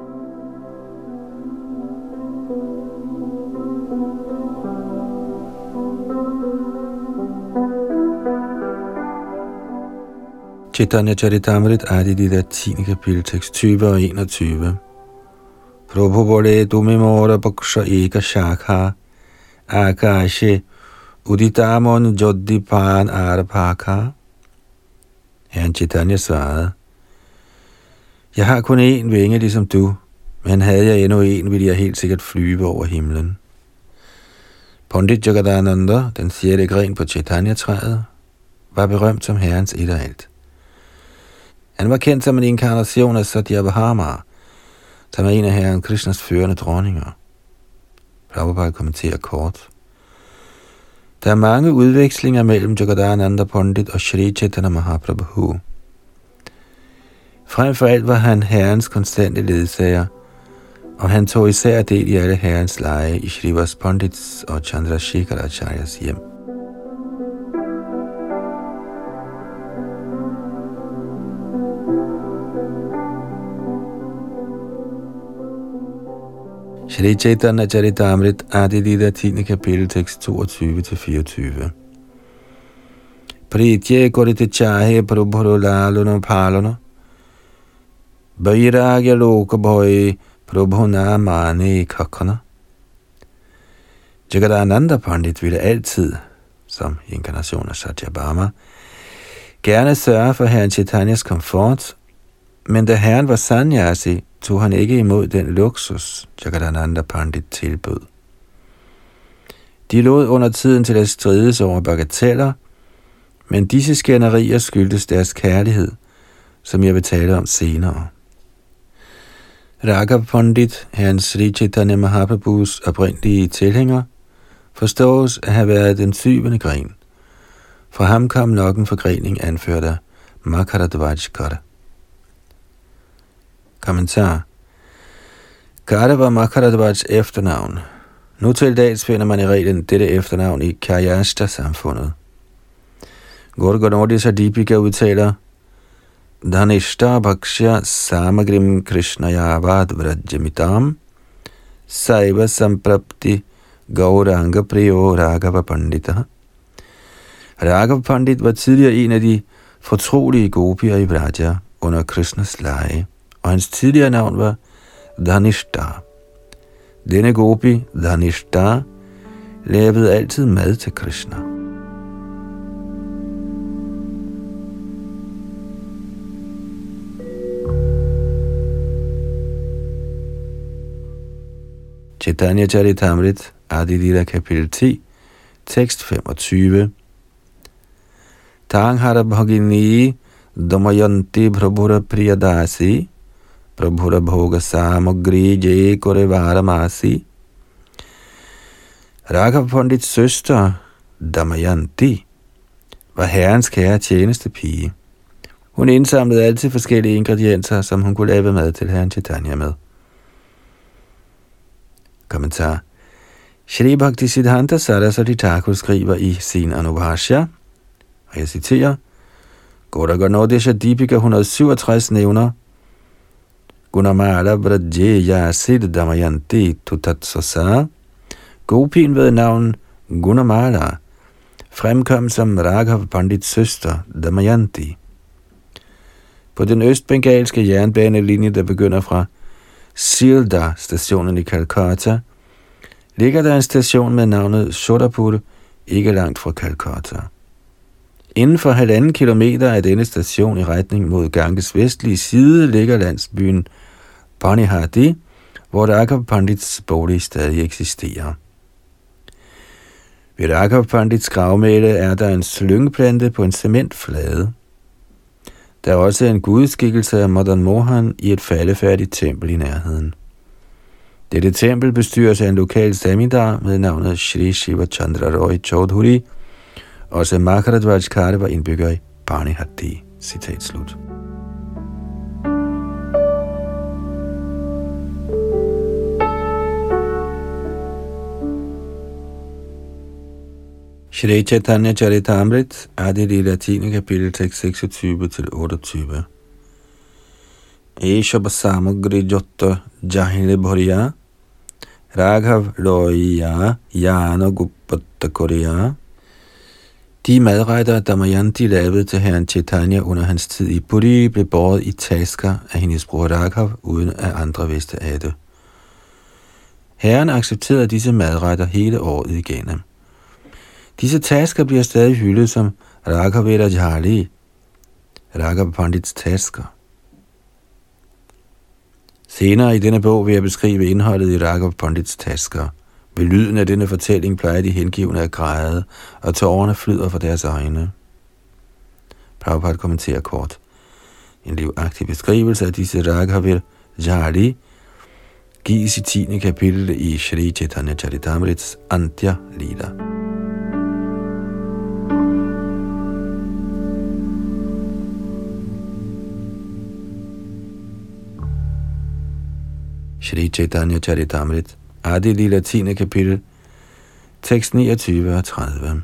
Chaitanya Charitamrit Adi der 10. kapitel, tekst 20 og 21. Prabhu Bole Dumimora Baksha Eka Shakha Akashe Uditamon Jodipan Arapaka Herren Chaitanya svarede, Jeg har kun én vinge, ligesom du, men havde jeg endnu en, ville jeg helt sikkert flyve over himlen. Pandit Jagadananda, den sjette gren på Chaitanya-træet, var berømt som herrens et og alt. Han var kendt som en inkarnation af Satyabhama, som er en af herren Krishnas førende dronninger. Prabhupada kommenterer kort. Der er mange udvekslinger mellem Jagadananda Pandit og Shri Chaitanya Mahaprabhu. Frem for alt var han herrens konstante ledsager, og han tog især del i alle herrens lege i Shrivas Pandits og Chandrasekhar Acharyas hjem. Shri Chaitanya Charitamrit Adi Lida 10. kapitel tekst 22-24. Pritye korite chahe prabhuru laluna palana Vairagya loka bhoi prabhuna mane kakana Jagadananda Pandit ville altid, som inkarnation af Satyabhama, gerne sørge for herren Chaitanyas komfort, men da herren var sanyasi, tog han ikke imod den luksus, Jagadananda Pandit tilbød. De lod under tiden til at strides over bagateller, men disse skænderier skyldtes deres kærlighed, som jeg vil tale om senere. Raghav Pandit, herren Sri Chaitanya Mahaprabhus oprindelige tilhænger, forstås at have været den syvende gren. Fra ham kom nok en forgrening anført af Makaradvajkara. Kommentar Kara var Makaradvajs efternavn. Nu til dags finder man i reglen dette efternavn i Karyashta-samfundet. Gorgonodi Sadipika udtaler, Dhanishta Bhaksha Samagrim Krishnayavad Vrajamitam Saiva Samprapti Gauranga Priyo Raghava Pandita. Raghava Pandit var tidligere en af de fortrolige gopier i Vraja under Krishnas leje og hans tidligere navn var Dhanishta. Denne gopi, Dhanishta, lavede altid mad til Krishna. Chaitanya Charitamrit, Adilila kapitel 10, tekst 25. Tanghara Bhagini Damayanti Prabhura Priyadasi Prabhura Bhoga Samagri Jay Kore Varamasi Raghav Pandits søster Damayanti var herrens kære tjeneste pige. Hun indsamlede altid forskellige ingredienser, som hun kunne lave mad til herren Chaitanya med. Kommentar. Shri Bhakti Siddhanta Saraswati Thakur skriver i sin Anubhashya, og jeg citerer, Godaganodesha Deepika 167 nævner, Gunamala Vrajeya Sid Damayanti Tutatsasa, Gopin ved navn Gunamala, fremkom som Raghav Pandits søster Damayanti. På den østbengalske jernbanelinje, der begynder fra Silda stationen i Calcutta, ligger der en station med navnet Sodapur, ikke langt fra Calcutta. Inden for halvanden kilometer af denne station i retning mod Ganges vestlige side ligger landsbyen Banihadi, hvor Raghav Pandits bolig stadig eksisterer. Ved Raghav Pandits gravmæle er der en slyngplante på en cementflade. Der er også en gudskikkelse af Madan Mohan i et faldefærdigt tempel i nærheden. Dette tempel bestyres af en lokal samidar med navnet Shri Shiva Chandra Roy Chaudhuri. Også Makaradvaj Kare var indbygger i Hatti. Citat slut. Shri Chaitanya Charitamrit, Adi i 10. kapitel, tekst 26-28. Esha Basamagri Jotta Jahile Bhoriya Raghav Loya Jana Gupatta Korea De madretter, Damayanti lavede til herren Chaitanya under hans tid i Puri, blev båret i tasker af hendes bror Raghav, uden at andre vidste af det. Herren accepterede disse madretter hele året igennem. Disse tasker bliver stadig hyldet som Raghaveda Jali, Raghav Pandits tasker. Senere i denne bog vil jeg beskrive indholdet i Raghav Pandits tasker. Ved lyden af denne fortælling plejer de hengivne at græde, og tårerne flyder fra deres øjne. Prabhupada kommenterer kort. En livagtig beskrivelse af disse Raghavir Jali gives i 10. kapitel i Shri Chaitanya Charitamrits Antya Lila. Shri Chaitanya Charitamrit, Adi Lila 10. kapitel, tekst 29 og 30.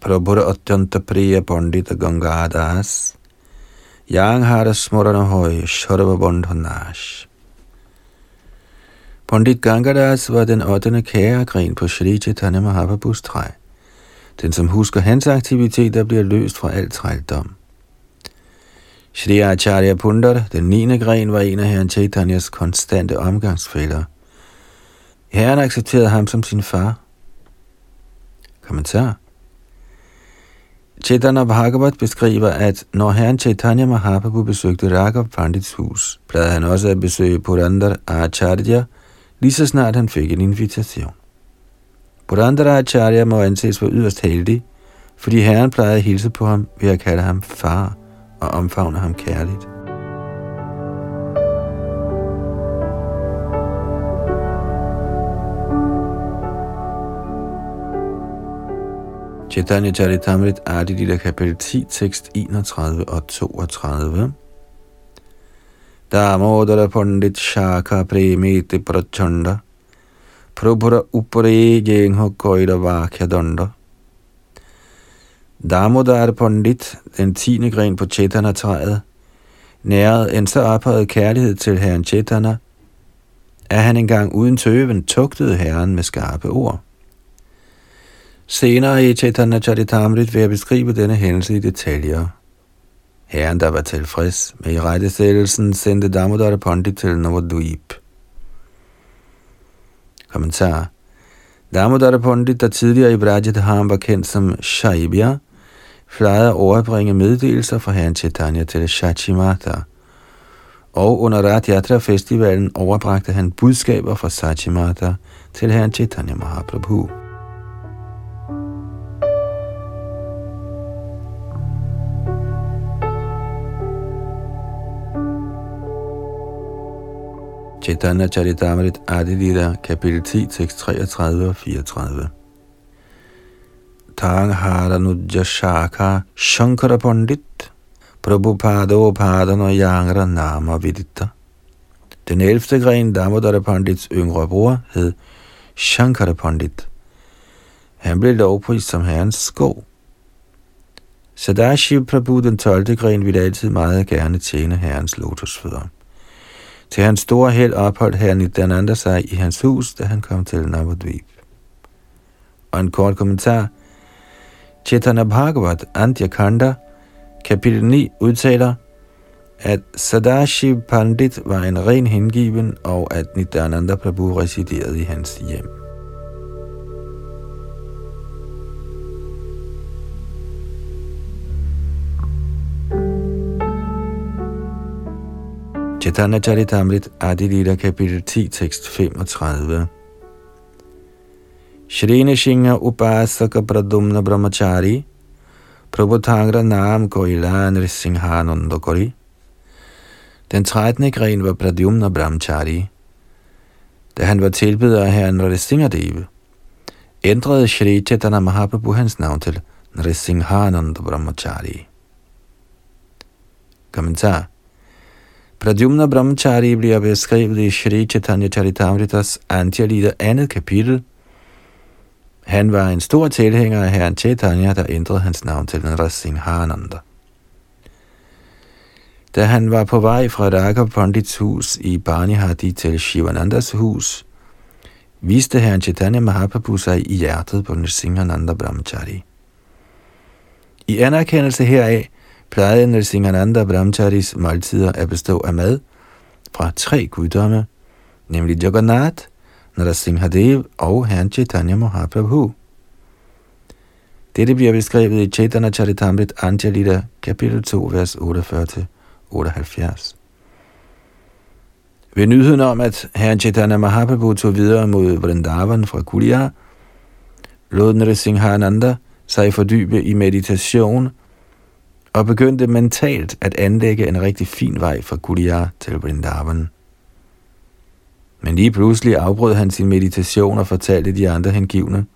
Prabhura Atyanta Priya Pandita Gangadas, Yang Hara Smurana Hoy Sharva Bandhanash. Pandit Gangadas var den 8. kæregren på Shri Chaitanya Mahaprabhus træ. Den, som husker hans aktiviteter, bliver løst fra al trældom. Shri Acharya Pundar, den 9. gren, var en af herren Chaitanyas konstante omgangsfælder. Herren accepterede ham som sin far. Kommentar. Chaitanya Bhagavat beskriver, at når herren Chaitanya Mahaprabhu besøgte Raghav Pandits hus, plejede han også at besøge Purandar Acharya, lige så snart han fik en invitation. Acharya må anses for yderst heldig, fordi herren plejede at hilse på ham ved at kalde ham far og omfavner ham kærligt. Chaitanya Charitamrit Adilita kapitel 10, tekst 31 og 32. Damodara Pandit Shaka Premiti Prachanda Prabhura Upare Jengho Koida Vakya Danda Damodar Pandit, den tiende gren på Chaitana-træet, nærede en så ophøjet kærlighed til herren Chaitana, at han engang uden tøven tugtede herren med skarpe ord. Senere i Chaitanya Charitamrit vil jeg beskrive denne hændelse i detaljer. Herren, der var tilfreds med i rettesættelsen, sendte Damodar Pandit til Navadvip. Kommentar Damodar Pandit, der tidligere i Brajadham var kendt som Shaibya, plejede at overbringe meddelelser fra herren Chaitanya til Shachimata. Og under Radh Festivalen overbragte han budskaber fra Sachimata til herren Chaitanya Mahaprabhu. Chaitanya Charitamrit Adilita, kapitel 10, tekst 33 og 34. Tang Haranuja Shaka Shankara Pandit Prabhupada Padana Yangra Nama Vidita. Den 11. gren Damodara Pandits yngre bror hed Shankara Pandit. Han blev lovprist som herrens skov. Sadashiv Prabhu, den 12. gren, ville altid meget gerne tjene herrens lotusfødder. Til hans store held opholdt herren Nityananda sig i hans hus, da han kom til Navadvip. Og en kort kommentar. Chaitanya Bhagavat Antya kapitel 9 udtaler, at Sadashiv Pandit var en ren hengiven, og at Nityananda Prabhu residerede i hans hjem. Chaitanya Charitamrit Adilita kapitel 10 tekst 35 Shrine Shinga Upasaka Pradumna Brahmachari Prabhutangra Nam Koilan Risinghanandakori Den 13. gren var Pradyumna Brahmachari. Da han var tilbeder af herren Nrisingadeva, ændrede Shri Chaitanya Mahaprabhu hans navn til Nrisinghananda Brahmachari. Kommentar Pradyumna Brahmachari bliver beskrevet i Shri Chaitanya Charitamritas Antya 2. kapitel. Han var en stor tilhænger af herren Chaitanya, der ændrede hans navn til Narasimhananda. Da han var på vej fra Raghav Pandits hus i Barnihadi til Shivanandas hus, viste herren Chaitanya Mahaprabhu sig i hjertet på Nrasinghananda Brahmachari. I anerkendelse heraf plejede Nrsingananda Brahmacharis måltider at bestå af mad fra tre guddomme, nemlig Jagannath, Narasimhadev og Herren Chaitanya Mahaprabhu. Dette bliver beskrevet i Chaitanya Charitamrit Anjalita, kapitel 2, vers 48-78. Ved nyheden om, at Herren Chaitanya Mahaprabhu tog videre mod Vrindavan fra Kulia, lod Nrsimhananda sig fordybe i meditation og begyndte mentalt at anlægge en rigtig fin vej fra Kulia til Vrindavan. Men lige pludselig afbrød han sin meditation og fortalte de andre hengivne,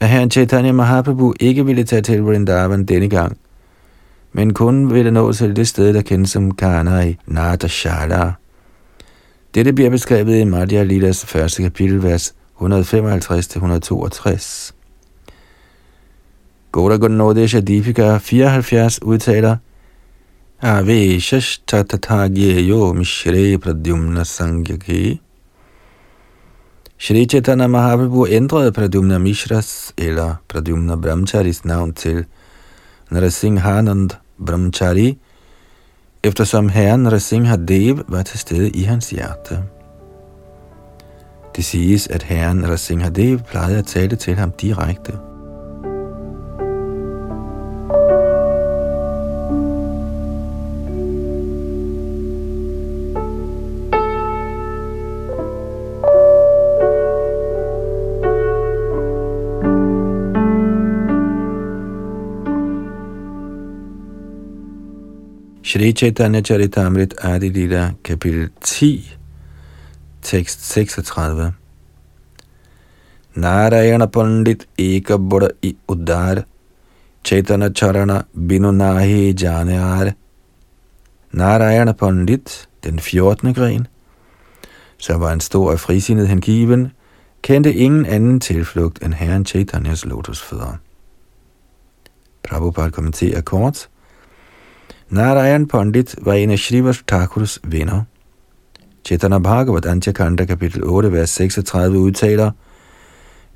at herren Chaitanya Mahaprabhu ikke ville tage til Vrindavan denne gang, men kun ville nå til det sted, der kendes som Kanai Natashala. Dette bliver beskrevet i Madhya Lilas første kapitel, vers 155-162. Goda Gunodesha Deepika 74 udtaler, Aveshash tatatagyeyo mishre pradyumna sangyaki. Shri Chaitanya Mahaprabhu ændrede Pradyumna Mishras eller Pradyumna Brahmacharis navn til Narasinghanand Brahmachari, eftersom herren Narasingha Dev var til stede i hans hjerte. Det siges, at herren Narasingha Dev plejede at tale til ham direkte. Shri Chaitanya Charitamrit Adi Lila, kapitel 10, tekst 36. Narayana Pandit Eka Buddha i Uddar, Chaitanya Charana Binu Nahi Janyar. Narayana Pandit, den 14. gren, som var en stor og frisindet hengiven, kendte ingen anden tilflugt end Herren Chaitanyas lotusfødder. Prabhupada kommenterer kort, Narayan Pandit var en af Shrivas Thakurs venner. Chaitanya Bhagavat Antyakanda kapitel 8, vers 36 udtaler,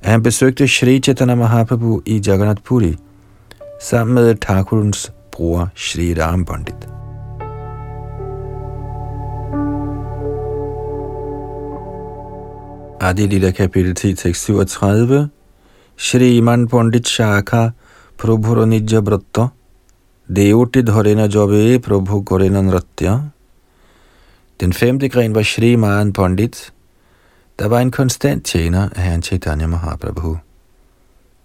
at han besøgte Shri Chaitanya Mahaprabhu i Jagannath Puri, sammen med Thakurens bror Shri Ram Pandit. Adi Lila kapitel 10, tekst 37, Shri Man Pandit Shaka Prabhuranidja Bratta Devoti Dharena Jobe Prabhu Gorena Nratya. Den femte gren var Shri Mahan Pandit, der var en konstant tjener af herren Chaitanya Mahaprabhu.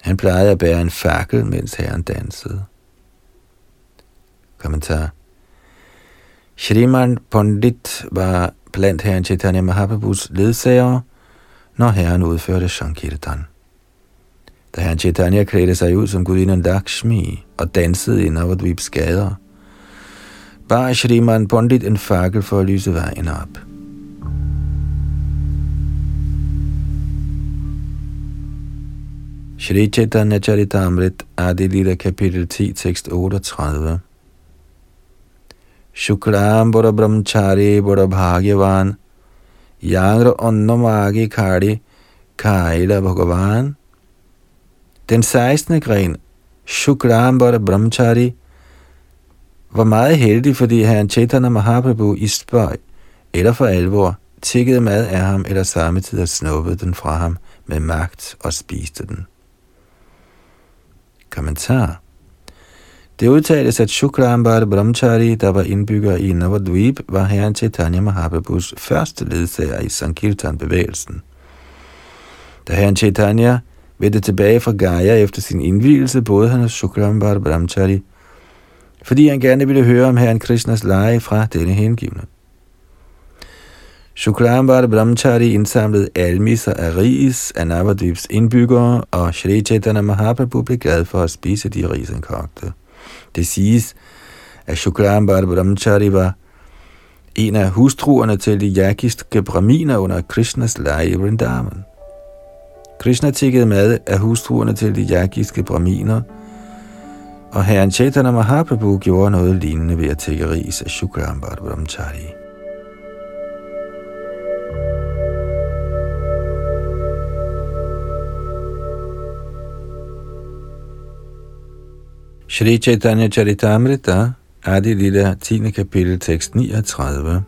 Han plejede at bære en fakkel, mens herren dansede. Kommentar. Shriman Pandit var blandt herren Chaitanya Mahaprabhus ledsager, når herren udførte Sankirtan da herren Chaitanya klædte sig ud som gudinden Lakshmi og dansede i Navadvips gader, bar Shriman Pandit en fakkel for at lyse vejen op. Shri Chaitanya Charitamrit Adi Lila kapitel 10 tekst 38 Shukram Bora Brahmachari Bora Bhagyavan Yangra Onnamagi Kari Kaila Bhagavan den 16. gren, Shukrambara Brahmachari, var meget heldig, fordi herren Chaitanya Mahaprabhu i spøj eller for alvor tikkede mad af ham eller samtidig snuppede den fra ham med magt og spiste den. Kommentar Det udtales, at Shukrambara Brahmachari, der var indbygger i Navadvip, var herren Chaitanya Mahaprabhus første ledsager i Sankirtan-bevægelsen. Da herren Chaitanya vendte tilbage fra Gaia efter sin indvielse, både han og Shukrambar Brahmachari, fordi han gerne ville høre om herren Krishnas lege fra denne hengivne. Shukrambar Brahmachari indsamlede almiser af ris af Navadvips indbyggere, og Shri Chaitanya Mahaprabhu blev glad for at spise de risenkogte. kogte. Det siges, at Shukrambar Brahmachari var en af hustruerne til de jakiske braminer under Krishnas lege i Vrindavan. Krishna tikkede mad af hustruerne til de jagiske brahminer, og herren Chaitanya Mahaprabhu gjorde noget lignende ved at tikke ris af Shukrambar Brahmachari. Shri Chaitanya Charitamrita, Adi Lila, 10. kapitel, tekst 39.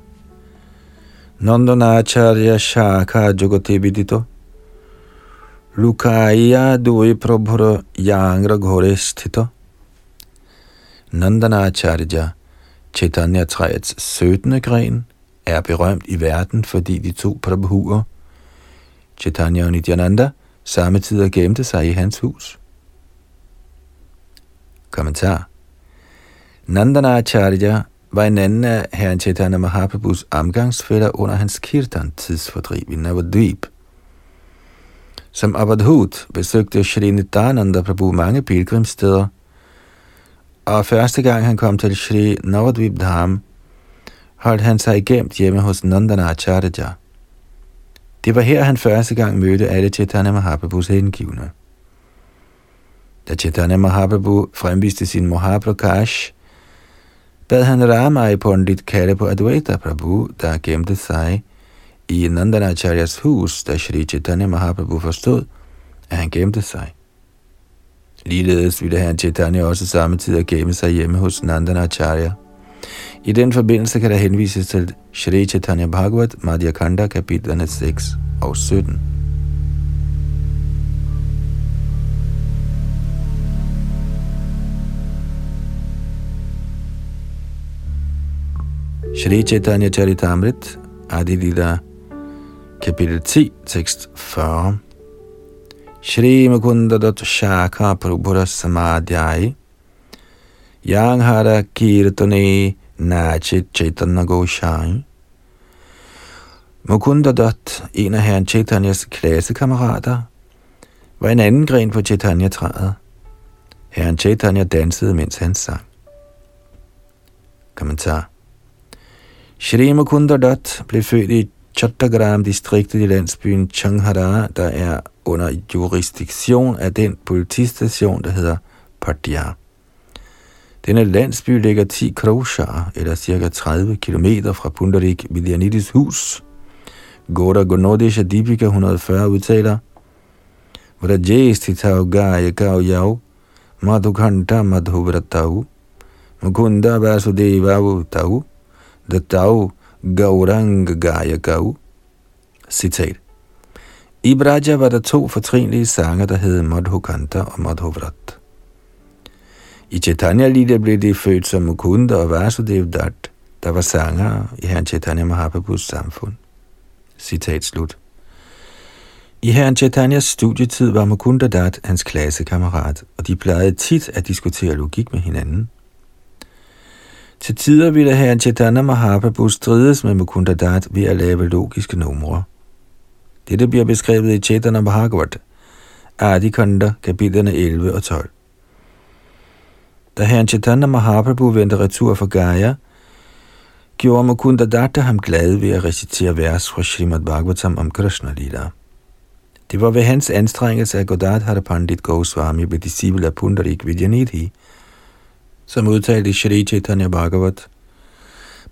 Nandana Shaka Jogati Vidito ଲୁକାଇଆ ଦୁଇ ପ୍ରଭୁର ୟାଙ୍କର ଘରେ ସ୍ଥିତ Nandanacharya, Chaitanya træets 17. gren, er berømt i verden, fordi de to prabhuer, Chaitanya og Nityananda, samtidig gemte sig i hans hus. Kommentar Nandanacharya var en anden af herren Chaitanya Mahaprabhus omgangsfælder under hans kirtan tidsfordriv i Navadvip – som Abadhut besøgte Shri Nityananda Prabhu mange pilgrimsteder, og første gang han kom til Shri Navadvip Dham, holdt han sig gemt hjemme hos Nandana Acharya. Det var her, han første gang mødte alle Chaitanya Mahaprabhus hengivne. Da Chaitanya Mahaprabhu fremviste sin Mahaprakash, bad han Ramai Pandit kalde på Advaita Prabhu, der gemte sig i Nandanacharyas hus, da Shri Chaitanya Mahaprabhu forstod, at han gemte sig. Ligeledes ville han Chaitanya også samtidig gemme sig hjemme hos Nandanacharya. I den forbindelse kan der henvises til Shri Chaitanya Bhagavat, Madhya Kanda, kapitlerne 6 og 17. Shri Chaitanya Charitamrit, Adi Lila kapitel 10, tekst 40. Shri Mukunda Shaka Prabhupada Samadhyay Yang Hara Kirtane Nachit Chaitanya Goshai. Mukunda Dutt, en af herren Chaitanyas klassekammerater, var en anden gren på Chaitanya-træet. Herren Chaitanya dansede, mens han sang. Kommentar. Shri Mukunda Dutt blev født i Chattagram-distriktet i landsbyen Changhara, der er under jurisdiktion af den politistation, der hedder Padia. Denne landsby ligger 10 kroshar, eller cirka 30 km fra Pundarik Vidyanidis hus. Goda Gonodesha Dipika 140 udtaler, Vrajestitau Gaya Gau Yau, Madhukanta Madhuvratau, Mukunda Vasudeva Tau, Datau Gaurang Gaya Gau. Citat. I Braja var der to fortrinlige sanger, der hed Madhukanta og Madhuvrat. I Chaitanya Lila blev de født som Mukunda og Vasudev Dat, der var sanger i herren Chaitanya Mahaprabhus samfund. Citat slut. I herren Chaitanyas studietid var Mukunda Dat hans klassekammerat, og de plejede tit at diskutere logik med hinanden. Til tider ville herren Chaitanya Mahaprabhu strides med Mukunda Dat ved at lave logiske numre. Dette bliver beskrevet i Chaitanya Bhagavat, Adikanda, kapitlerne 11 og 12. Da herren Chaitanya Mahaprabhu vendte retur fra Gaya, gjorde Mukunda Datta ham glad ved at recitere vers fra Srimad Bhagavatam om Krishna Lila. Det var ved hans anstrengelse, at Godadhara Pandit Goswami blev disciple af Pundarik Vidyanidhi, som udtalte i Shri Chaitanya Bhagavat,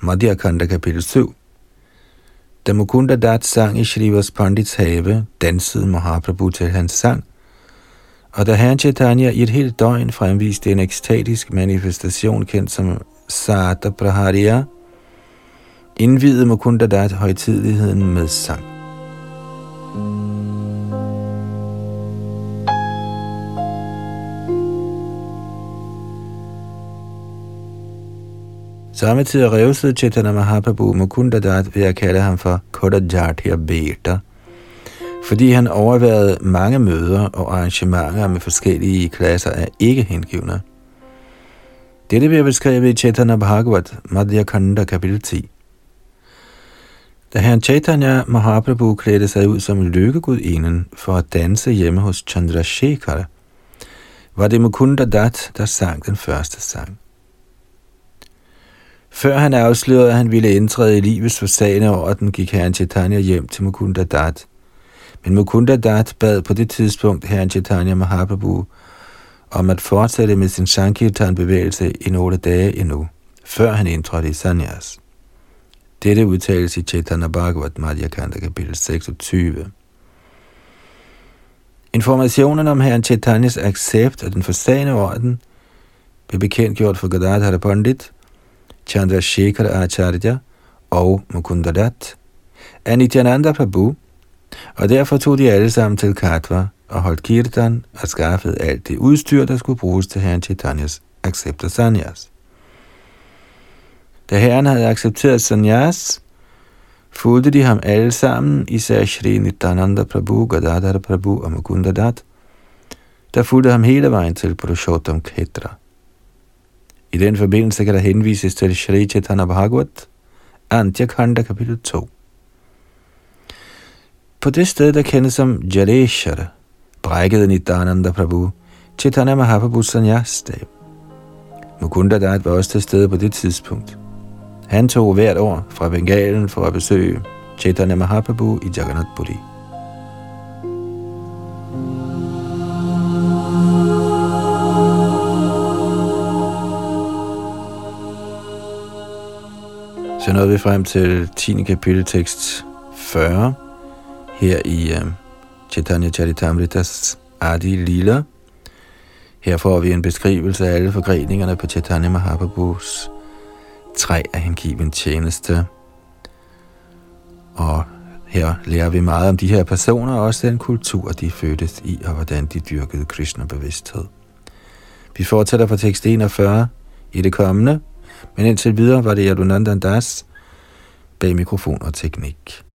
Madhya Kanda kapitel 7. Da Mukunda Dat sang i Shrivas Pandits have, dansede Mahaprabhu til hans sang, og da herren Chaitanya i et helt døgn fremviste en ekstatisk manifestation kendt som Sata Praharia, indvidede Mukunda Dat højtidligheden med sang. Samme tid revsede Chaitanya Mahaprabhu Mukunda Dat ved at kalde ham for Kodajatya Beta, fordi han overværede mange møder og arrangementer med forskellige klasser af ikke-hengivne. Dette bliver beskrevet i Chaitanya Bhagavat, Madhya Kanda kapitel 10. Da herren Chaitanya Mahaprabhu klædte sig ud som lykkegudinden for at danse hjemme hos Chandrasekhar, var det Mukunda Dat, der sang den første sang. Før han afslørede, at han ville indtræde i livets forsagende orden, gik herren Chaitanya hjem til Mukunda Dat. Men Mukunda Dat bad på det tidspunkt herren Chaitanya Mahaprabhu om at fortsætte med sin Sankirtan-bevægelse i nogle dage endnu, før han indtrådte i Sanyas. Dette udtales i Chaitanya Bhagavat Madhya Kanda kapitel 26. Informationen om herren Chaitanyas accept af den forsagende orden blev bekendtgjort for Gadadhara Pandit, Chandrasekhar Acharya og Mukundadat af Nityananda Prabhu, og derfor tog de alle sammen til Katva og holdt kirtan og skaffede alt det udstyr, der skulle bruges til herren Chaitanyas accept af sanyas. Da herren havde accepteret sanyas, fulgte de ham alle sammen, især Shri Nityananda Prabhu, Gadadhar Prabhu og Mukundadat, der fulgte ham hele vejen til Purushottam Khetra. I den forbindelse kan der henvises til Shri Chaitanya Bhagavat, Antyakhanda kapitel 2. På det sted, der kendes som Jaleshara, brækkede Nityananda Prabhu, Chaitanya Mahaprabhu Sanyas dag. Mukunda Dat var også til stede på det tidspunkt. Han tog hvert år fra Bengalen for at besøge Chaitanya Mahaprabhu i Jagannath Puri. Så nåede vi frem til 10. kapitel tekst 40 her i uh, Chaitanya Charitamritas Adi Lila. Her får vi en beskrivelse af alle forgreningerne på Chaitanya Mahaprabhus tre af hengiven tjeneste. Og her lærer vi meget om de her personer, og også den kultur, de fødtes i, og hvordan de dyrkede Krishna-bevidsthed. Vi fortsætter fra tekst 41 i det kommende, men indtil videre var det Yadunandan Das bag mikrofon og teknik.